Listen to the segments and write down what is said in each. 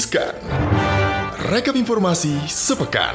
Riskan. Rekap informasi sepekan.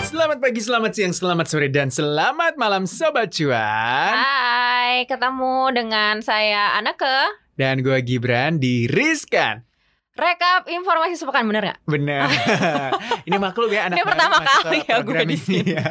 Selamat pagi, selamat siang, selamat sore, dan selamat malam Sobat Cuan. Hai, ketemu dengan saya Anake. Dan gue Gibran di Riskan. Rekap informasi sepekan bener gak? Bener. ini maklum ya anak Ini pertama kali ya gue di ini ya.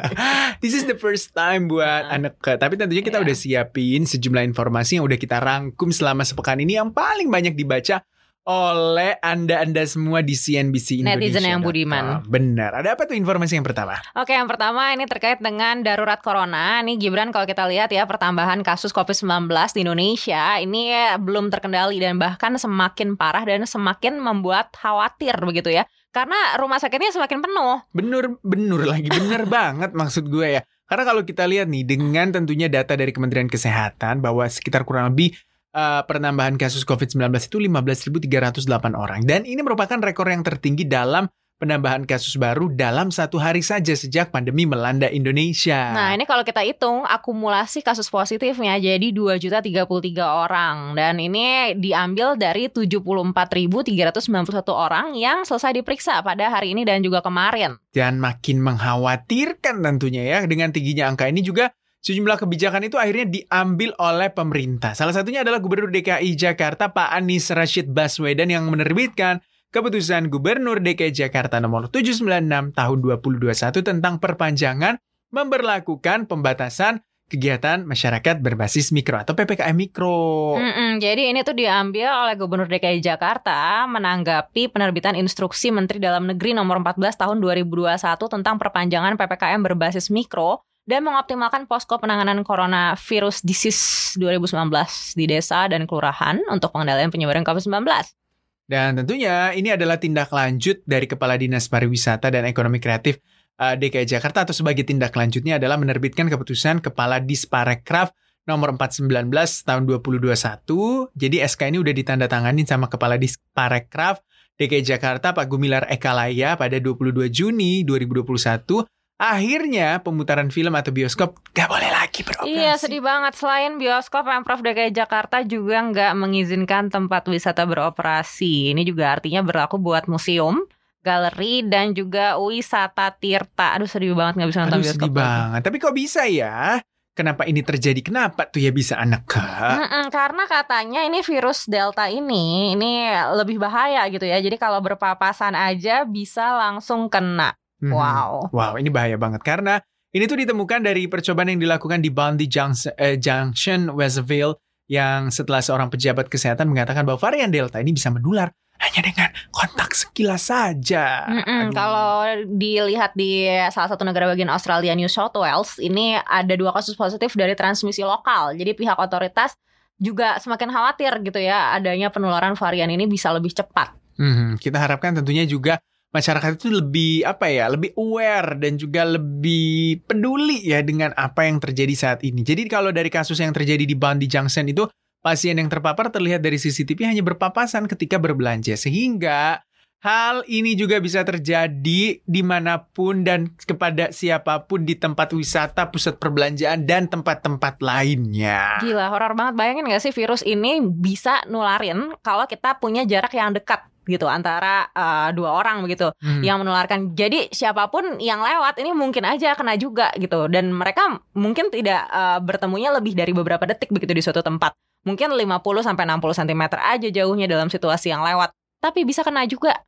This is the first time buat Nah. anak ke. Tapi tentunya kita Iya. udah siapin sejumlah informasi yang udah kita rangkum selama sepekan ini yang paling banyak dibaca oleh anda-anda semua di CNBC Indonesia. Netizen yang budiman. Benar. Ada apa tuh informasi yang pertama? Oke, yang pertama ini terkait dengan darurat corona. Nih Gibran kalau kita lihat ya pertambahan kasus COVID-19 di Indonesia ini ya, belum terkendali dan bahkan semakin parah dan semakin membuat khawatir begitu ya. Karena rumah sakitnya semakin penuh. Bener, bener lagi, bener banget maksud gue ya. Karena kalau kita lihat nih, dengan tentunya data dari Kementerian Kesehatan bahwa sekitar kurang lebih uh, penambahan kasus COVID-19 itu 15.308 orang. Dan ini merupakan rekor yang tertinggi dalam penambahan kasus baru dalam satu hari saja sejak pandemi melanda Indonesia. Nah, ini kalau kita hitung akumulasi kasus positifnya jadi 2 juta 33 orang dan ini diambil dari 74.391 orang yang selesai diperiksa pada hari ini dan juga kemarin. Dan makin mengkhawatirkan tentunya ya, dengan tingginya angka ini juga sejumlah kebijakan itu akhirnya diambil oleh pemerintah. Salah satunya adalah Gubernur DKI Jakarta Pak Anies Rashid Baswedan yang menerbitkan keputusan Gubernur DKI Jakarta nomor 796 tahun 2021 tentang perpanjangan memberlakukan pembatasan kegiatan masyarakat berbasis mikro atau PPKM mikro. Mm-mm, jadi ini tuh diambil oleh Gubernur DKI Jakarta menanggapi penerbitan instruksi Menteri Dalam Negeri nomor 14 tahun 2021 tentang perpanjangan PPKM berbasis mikro dan mengoptimalkan posko penanganan coronavirus disease 2019 di desa dan kelurahan untuk pengendalian penyebaran COVID-19. Dan tentunya ini adalah tindak lanjut dari Kepala Dinas Pariwisata dan Ekonomi Kreatif uh, DKI Jakarta atau sebagai tindak lanjutnya adalah menerbitkan keputusan Kepala Disparekraf nomor 419 tahun 2021. Jadi SK ini udah ditandatangani sama Kepala Disparekraf DKI Jakarta Pak Gumilar Ekalaya pada 22 Juni 2021. Akhirnya pemutaran film atau bioskop gak boleh lagi beroperasi. Iya sedih banget. Selain bioskop, Pemprov DKI Jakarta juga nggak mengizinkan tempat wisata beroperasi. Ini juga artinya berlaku buat museum, galeri, dan juga wisata tirta. Aduh sedih banget nggak bisa nonton Aduh bioskop. sedih lagi. banget. Tapi kok bisa ya? Kenapa ini terjadi? Kenapa tuh ya bisa anak kak? Mm-mm, karena katanya ini virus delta ini ini lebih bahaya gitu ya. Jadi kalau berpapasan aja bisa langsung kena. Mhm. Wow. Wow, ini bahaya banget karena ini tuh ditemukan dari percobaan yang dilakukan di Bondi Junction, eh, Junction Westville yang setelah seorang pejabat kesehatan mengatakan bahwa varian Delta ini bisa menular hanya dengan kontak sekilas saja. Mm-mm. Kalau dilihat di salah satu negara bagian Australia, New South Wales, ini ada dua kasus positif dari transmisi lokal. Jadi pihak otoritas juga semakin khawatir gitu ya adanya penularan varian ini bisa lebih cepat. Mhm, kita harapkan tentunya juga masyarakat itu lebih apa ya, lebih aware dan juga lebih peduli ya dengan apa yang terjadi saat ini. Jadi kalau dari kasus yang terjadi di Bondi Junction itu pasien yang terpapar terlihat dari CCTV hanya berpapasan ketika berbelanja sehingga hal ini juga bisa terjadi di mana pun dan kepada siapa pun di tempat wisata, pusat perbelanjaan dan tempat-tempat lainnya. Gila, horor banget. Bayangin gak sih virus ini bisa nularin kalau kita punya jarak yang dekat gitu antara uh, dua orang begitu Hmm. yang menularkan. Jadi siapa pun yang lewat ini mungkin aja kena juga gitu dan mereka mungkin tidak uh, bertemunya lebih dari beberapa detik begitu di suatu tempat. Mungkin 50 sampai 60 cm aja jauhnya dalam situasi yang lewat. Tapi bisa kena juga.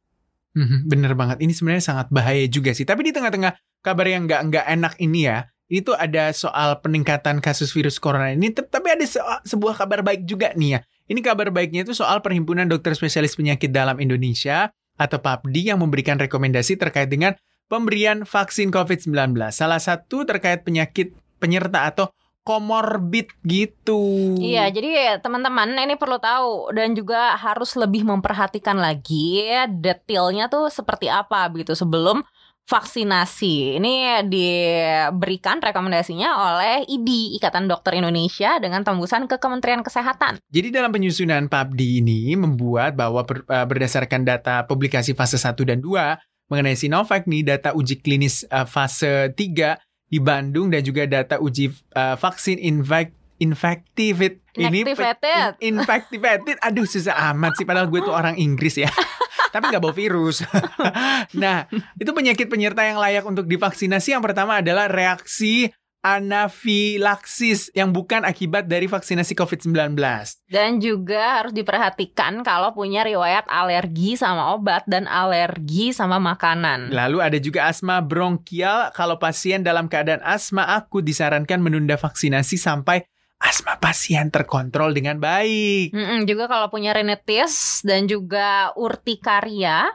Mhm, Bener banget. Ini sebenarnya sangat bahaya juga sih. Tapi di tengah-tengah kabar yang nggak nggak enak ini ya, ini tuh ada soal peningkatan kasus virus corona ini. Tapi ada se- sebuah kabar baik juga nih ya. Ini kabar baiknya itu soal Perhimpunan Dokter Spesialis Penyakit Dalam Indonesia atau PAPDI yang memberikan rekomendasi terkait dengan pemberian vaksin COVID-19. Salah satu terkait penyakit penyerta atau komorbid gitu. Iya, jadi teman-teman ini perlu tahu dan juga harus lebih memperhatikan lagi detailnya tuh seperti apa begitu sebelum vaksinasi. Ini diberikan rekomendasinya oleh IDI, Ikatan Dokter Indonesia dengan tembusan ke Kementerian Kesehatan. Jadi dalam penyusunan PABDI ini membuat bahwa ber- eh, berdasarkan data publikasi fase 1 dan 2 mengenai Sinovac nih data uji klinis eh, fase 3 di Bandung dan juga data uji eh, vaksin Invac infective ini pe- Inactivated. in- infactivated aduh susah amat sih padahal gue tuh orang Inggris ya tapi nggak bawa virus nah itu penyakit penyerta yang layak untuk divaksinasi yang pertama adalah reaksi anafilaksis yang bukan akibat dari vaksinasi COVID-19 Dan juga harus diperhatikan kalau punya riwayat alergi sama obat dan alergi sama makanan. Lalu ada juga asma bronkial. Kalau pasien dalam keadaan asma akut disarankan menunda vaksinasi sampai asma pasien terkontrol dengan baik. Mm-mm, juga kalau punya rinitis dan juga urtikaria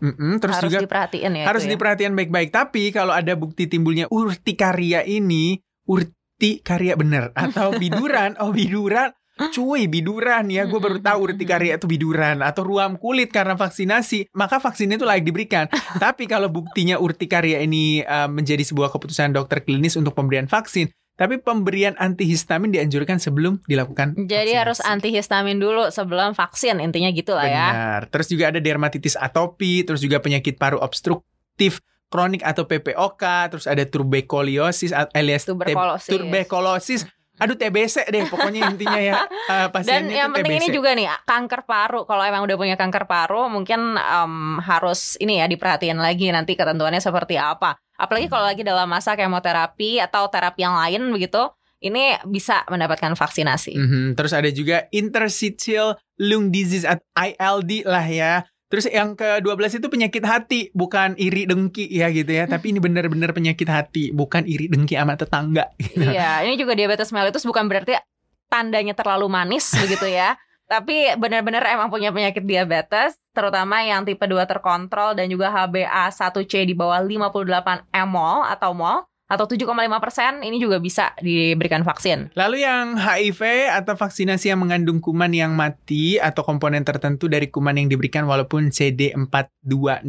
Mm-mm, terus harus juga diperhatiin ya. harus ya. diperhatikan baik-baik. Tapi kalau ada bukti timbulnya urtikaria ini, urtikaria bener atau biduran, oh biduran, cuy biduran ya, gue baru tahu urtikaria itu biduran atau ruam kulit karena vaksinasi, maka vaksin itu layak diberikan. Tapi kalau buktinya urtikaria ini uh, menjadi sebuah keputusan dokter klinis untuk pemberian vaksin, tapi pemberian antihistamin dianjurkan sebelum dilakukan. Jadi vaksinasi. harus antihistamin dulu sebelum vaksin intinya gitu lah ya. Benar. Terus juga ada dermatitis atopi, terus juga penyakit paru obstruktif kronik atau PPOK, terus ada tuberkuliosis a- alias Tuberkulosis. tuberkulosis. Aduh TBC deh pokoknya intinya ya pasien Dan itu yang penting ini TBC. juga nih kanker paru. Kalau emang udah punya kanker paru, mungkin em, harus ini ya diperhatiin lagi nanti ketentuannya seperti apa. Apalagi kalau lagi dalam masa kemoterapi atau terapi yang lain begitu, ini bisa mendapatkan vaksinasi. Mhm, Terus ada juga interstitial lung disease atau ILD lah ya. Terus yang ke-12 itu penyakit hati, bukan iri dengki ya gitu ya. Tapi ini benar-benar penyakit hati, bukan iri dengki sama tetangga. Iya, ini juga diabetes mellitus bukan berarti tandanya terlalu manis begitu ya. Tapi benar-benar emang punya penyakit diabetes, terutama yang tipe 2 terkontrol dan juga HbA1c di bawah 58 mol atau mol atau 7,5 persen ini juga bisa diberikan vaksin. Lalu yang HIV atau vaksinasi yang mengandung kuman yang mati atau komponen tertentu dari kuman yang diberikan walaupun CD4200.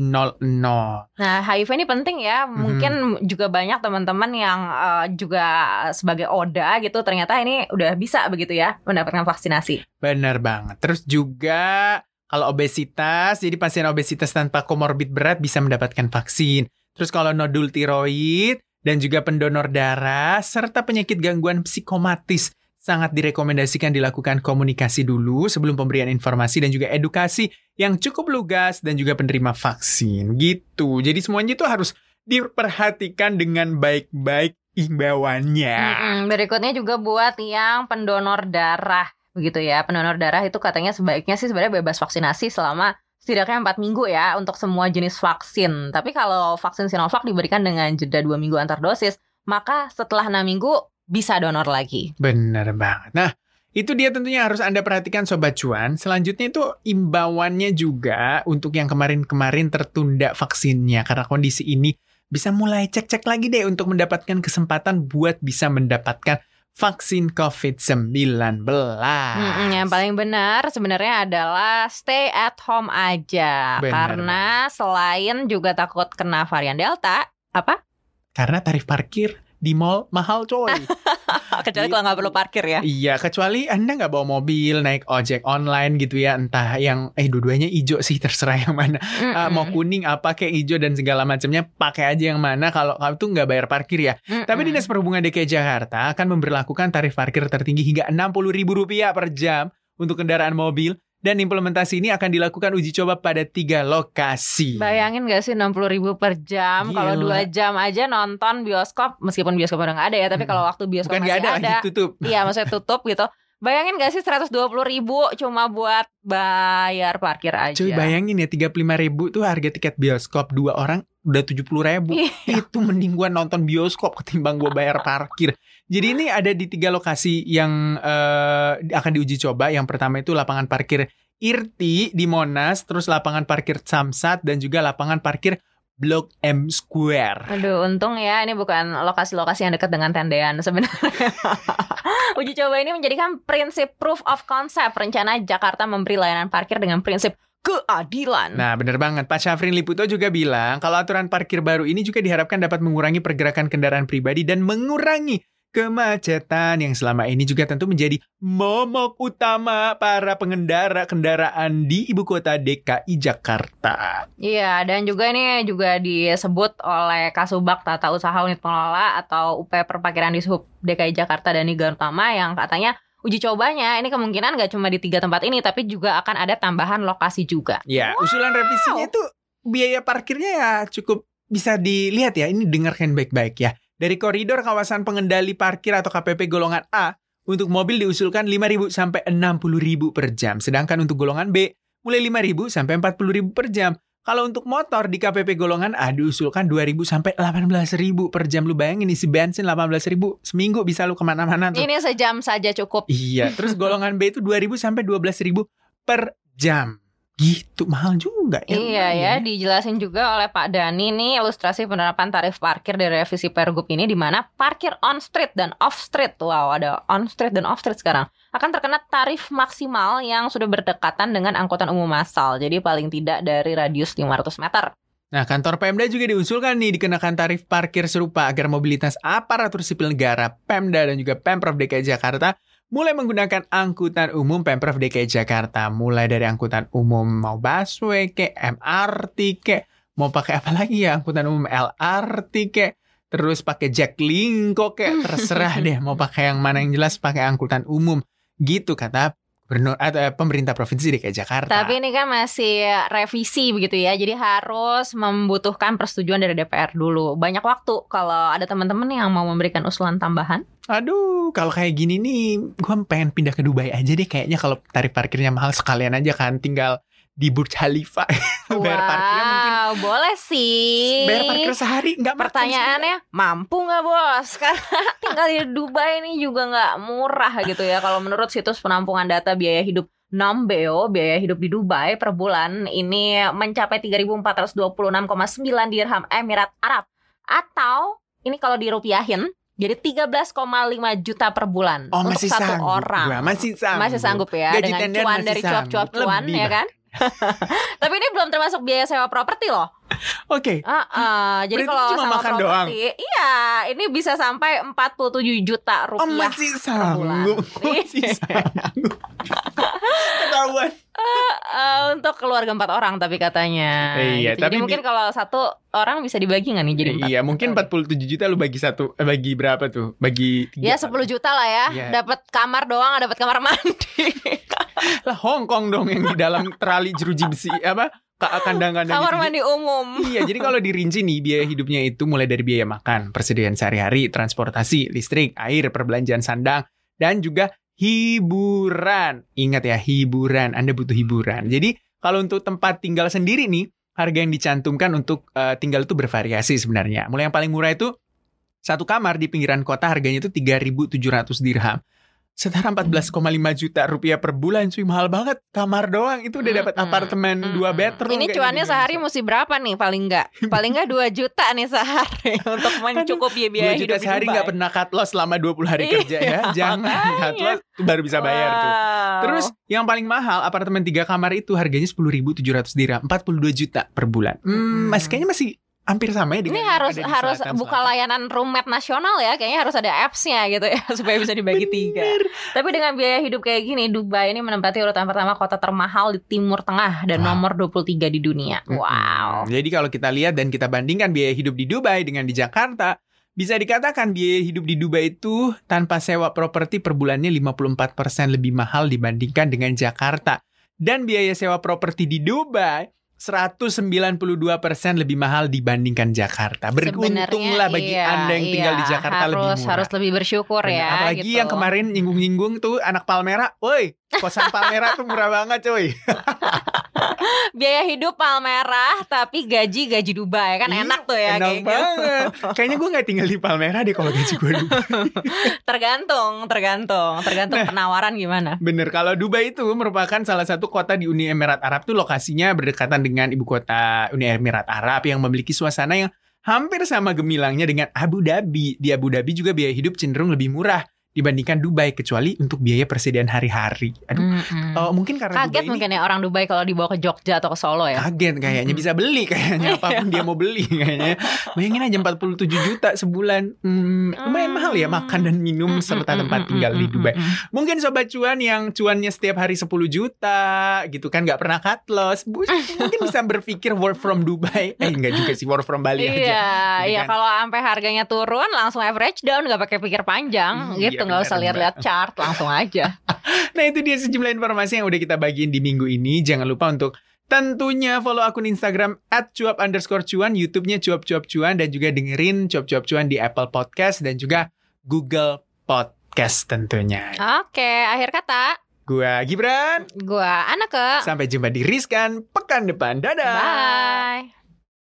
Nah, HIV ini penting ya. Mungkin juga banyak teman-teman yang eh, juga sebagai ODA gitu ternyata ini udah bisa begitu ya mendapatkan vaksinasi. Benar banget. Terus juga kalau obesitas, jadi pasien obesitas tanpa komorbid berat bisa mendapatkan vaksin. Terus kalau nodul tiroid dan juga pendonor darah serta penyakit gangguan psikomatis sangat direkomendasikan dilakukan komunikasi dulu sebelum pemberian informasi dan juga edukasi yang cukup lugas dan juga penerima vaksin gitu. Jadi semuanya itu harus diperhatikan dengan baik-baik imbauannya. Berikutnya juga buat yang pendonor darah begitu ya. Pendonor darah itu katanya sebaiknya sih sebenarnya bebas vaksinasi selama setidaknya 4 minggu ya untuk semua jenis vaksin. Tapi kalau vaksin Sinovac diberikan dengan jeda 2 minggu antar dosis, maka setelah 6 minggu bisa donor lagi. Bener banget. Nah, itu dia tentunya harus Anda perhatikan Sobat Cuan. Selanjutnya itu imbauannya juga untuk yang kemarin-kemarin tertunda vaksinnya. Karena kondisi ini bisa mulai cek-cek lagi deh untuk mendapatkan kesempatan buat bisa mendapatkan vaksin COVID-19. Mm-mm, yang paling benar sebenarnya adalah stay at home aja. Benar Karena selain juga takut kena varian Delta, apa? Karena tarif parkir di mall mahal coy. Kecuali kalau nggak perlu parkir ya. Iya, kecuali Anda nggak bawa mobil, naik ojek online gitu ya. Entah yang, eh dua-duanya hijau sih, terserah yang mana. Ah, mau kuning apa kayak hijau dan segala macamnya pakai aja yang mana kalau kamu tuh nggak bayar parkir ya. Tapi Dinas Perhubungan DKI Jakarta akan memberlakukan tarif parkir tertinggi hingga Rp60.000 per jam untuk kendaraan mobil dan implementasi ini akan dilakukan uji coba pada tiga lokasi. Bayangin gak sih 60 ribu per jam Kalau. 2 jam aja nonton bioskop Meskipun bioskop udah gak ada ya Tapi Mm. kalau waktu bioskop Bukan masih ada, ada, lagi tutup. Iya maksudnya tutup gitu Bayangin gak sih 120 ribu Cuma buat bayar parkir aja Cuy bayangin ya 35 ribu tuh harga tiket bioskop dua orang udah 70 ribu. Iya. Itu mending gua nonton bioskop ketimbang gua bayar parkir. Jadi ini ada di tiga lokasi yang eh, akan diuji coba. Yang pertama itu lapangan parkir Irti di Monas, terus lapangan parkir Samsat dan juga lapangan parkir Blok M Square. Aduh untung ya Ini bukan lokasi-lokasi yang dekat dengan tendean Sebenarnya Uji coba ini menjadikan prinsip proof of concept Rencana Jakarta memberi layanan parkir dengan prinsip keadilan Nah, bener banget. Pak Syafrin Liputo juga bilang kalau aturan parkir baru ini juga diharapkan dapat mengurangi pergerakan kendaraan pribadi dan mengurangi kemacetan yang selama ini juga tentu menjadi momok utama para pengendara kendaraan di ibu kota DKI Jakarta. Iya, dan juga ini juga disebut oleh Kasubag Tata Usaha Unit Pengelola atau UP Perparkiran di Sub DKI Jakarta dan Niga Utama yang katanya uji cobanya ini kemungkinan nggak cuma di tiga tempat ini tapi juga akan ada tambahan lokasi juga. Ya, usulan revisinya itu biaya parkirnya ya cukup bisa dilihat ya. Ini dengarkan baik-baik ya. Dari koridor kawasan pengendali parkir atau KPP golongan A untuk mobil diusulkan 5.000 sampai 60.000 per jam. Sedangkan untuk golongan B mulai 5.000 sampai 40.000 per jam. Kalau untuk motor di KPP golongan A diusulkan 2.000 sampai 18.000 per jam. Lu bayangin isi bensin 18.000 seminggu bisa lu ke mana-mana tuh. Ini sejam saja cukup. Iya, terus golongan B itu 2.000 sampai 12.000 per jam. Gitu mahal juga ya. Iya ya, dijelasin juga oleh Pak Dani nih ilustrasi penerapan tarif parkir dari revisi Pergub ini di mana parkir on street dan off street, wow ada on street dan off street sekarang akan terkena tarif maksimal yang sudah berdekatan dengan angkutan umum massal. Jadi paling tidak dari radius 500 meter. Nah, kantor Pemda juga diusulkan nih dikenakan tarif parkir serupa agar mobilitas aparatur sipil negara, Pemda dan juga Pemprov DKI Jakarta mulai menggunakan angkutan umum Pemprov DKI Jakarta. Mulai dari angkutan umum mau busway ke MRT ke mau pakai apa lagi ya? Angkutan umum LRT ke terus pakai Jaklingko ke. Terserah deh mau pakai yang mana yang jelas pakai angkutan umum. Gitu kata gubernur atau eh, pemerintah provinsi DKI Jakarta. Tapi ini kan masih revisi begitu ya, jadi harus membutuhkan persetujuan dari DPR dulu. Banyak waktu kalau ada teman-teman yang mau memberikan usulan tambahan. Aduh, kalau kayak gini nih, gue pengen pindah ke Dubai aja deh. Kayaknya kalau tarif parkirnya mahal sekalian aja kan, tinggal di Burj Khalifa. bayar parkirnya mungkin Wow, boleh sih. bayar parkir sehari nggak Pertanyaannya mampu nggak bos? Karena tinggal di Dubai ini juga nggak murah gitu ya. Kalau menurut situs penampungan data biaya hidup Nambeo, biaya hidup di Dubai per bulan ini mencapai 3.426,9 dirham Emirat Arab. Atau ini kalau dirupiahin jadi 13,5 juta per bulan Oh untuk masih satu sanggup orang. gua, masih sanggup Masih sanggup ya Gaji dengan cuan dari cuap-cuap cuan Lebih ya kan? Tapi ini belum termasuk biaya sewa properti loh. Oke Ah, ah. jadi Berarti kalau cuma sama makan properti, iya, ini bisa sampai 47 juta Oh rupiah. masih sanggup Masih sanggup Ketahuan Eh, untuk keluarga empat orang tapi katanya. Iya, Gitu. tapi jadi di- mungkin kalau satu orang bisa dibagi nggak nih jadi empat? Iya mungkin 47 juta lu bagi satu eh, Bagi berapa tuh Bagi tiga Ya 10 juta lah ya, Iya. dapat kamar doang, dapat kamar mandi, Lah Hongkong dong yang di dalam terali jeruji besi Apa ka- Kandang-kandang kamar gitu. mandi umum. Iya, jadi kalau dirinci nih biaya hidupnya itu mulai dari biaya makan, persediaan sehari-hari, transportasi, listrik, air, perbelanjaan sandang, dan juga hiburan. Ingat ya, hiburan. Anda butuh hiburan. Jadi kalau untuk tempat tinggal sendiri nih, harga yang dicantumkan untuk eh, tinggal itu bervariasi sebenarnya. Mulai yang paling murah itu satu kamar di pinggiran kota harganya itu 3.700 dirham. Setara 14,5 juta rupiah per bulan cuy mahal banget kamar doang itu udah dapat Mm-mm. apartemen dua Mm-mm. bedroom Ini cuannya sehari mesti berapa nih paling nggak? Paling nggak 2 juta nih sehari untuk mencukupi biaya 2 juta hidup sehari nggak pernah cut loss selama 20 hari Iya, kerja ya. Jangan makanya. cut loss baru bisa bayar tuh. Wow. Terus yang paling mahal apartemen 3 kamar itu harganya 10.700 dirham, 42 juta per bulan. Hmm, Hmm. masih kayaknya masih hampir sama ya dengan ini harus harus selatan- buka selatan. layanan roommate nasional ya kayaknya harus ada apps-nya gitu ya supaya bisa dibagi tiga Bener. tapi dengan biaya hidup kayak gini Dubai ini menempati urutan pertama kota termahal di Timur Tengah dan Wow. nomor 23 di dunia wow. Jadi kalau kita lihat dan kita bandingkan biaya hidup di Dubai dengan di Jakarta, bisa dikatakan biaya hidup di Dubai itu tanpa sewa properti per bulannya 54% lebih mahal dibandingkan dengan Jakarta. Dan biaya sewa properti di Dubai 192% lebih mahal dibandingkan Jakarta. Beruntunglah bagi iya, Anda yang tinggal di iya, Jakarta harus, lebih murah. harus lebih bersyukur Bener. ya Apalagi gitu. yang kemarin nyinggung-nyinggung tuh anak Palmera, woi, kosan Palmera tuh murah banget cuy. biaya hidup Palmerah tapi gaji gaji Dubai kan Iya, enak tuh ya Enak kayak gitu. banget. Kayaknya gue gak tinggal di Palmera deh kalau gaji gue tergantung tergantung tergantung Nah. penawaran gimana Bener, kalau Dubai itu merupakan salah satu kota di Uni Emirat Arab tuh lokasinya berdekatan dengan ibu kota Uni Emirat Arab yang memiliki suasana yang hampir sama gemilangnya dengan Abu Dhabi. Di Abu Dhabi juga biaya hidup cenderung lebih murah dibandingkan Dubai kecuali untuk biaya persediaan hari-hari. Aduh, Mm-mm. oh, mungkin karena Kaget Dubai ini mungkin ya orang Dubai kalau dibawa ke Jogja atau ke Solo ya. kaget kayaknya Mm-mm. bisa beli kayaknya apa pun dia mau beli kayaknya. Bayangin aja 47 juta sebulan. Hmm, lumayan mahal ya makan dan minum serta tempat tinggal di Dubai. Mungkin sobat cuan yang cuannya setiap hari 10 juta gitu kan nggak pernah cut loss. Mungkin bisa berpikir work from Dubai. Eh enggak juga sih work from Bali aja. Iya, iya kan- kalau sampai harganya turun langsung average down nggak pakai pikir panjang Iya, gitu, nggak usah lihat-lihat chart langsung aja. Nah itu dia sejumlah informasi yang udah kita bagiin di minggu ini. Jangan lupa untuk tentunya follow akun Instagram at cuap underscore cuan, Youtube-nya cuap-cuap cuan, dan juga dengerin cuap-cuap cuan di Apple Podcast dan juga Google Podcast tentunya. Oke, akhir kata, Gua Gibran, gua Anake. sampai jumpa di Riskan pekan depan. Dadah! Bye.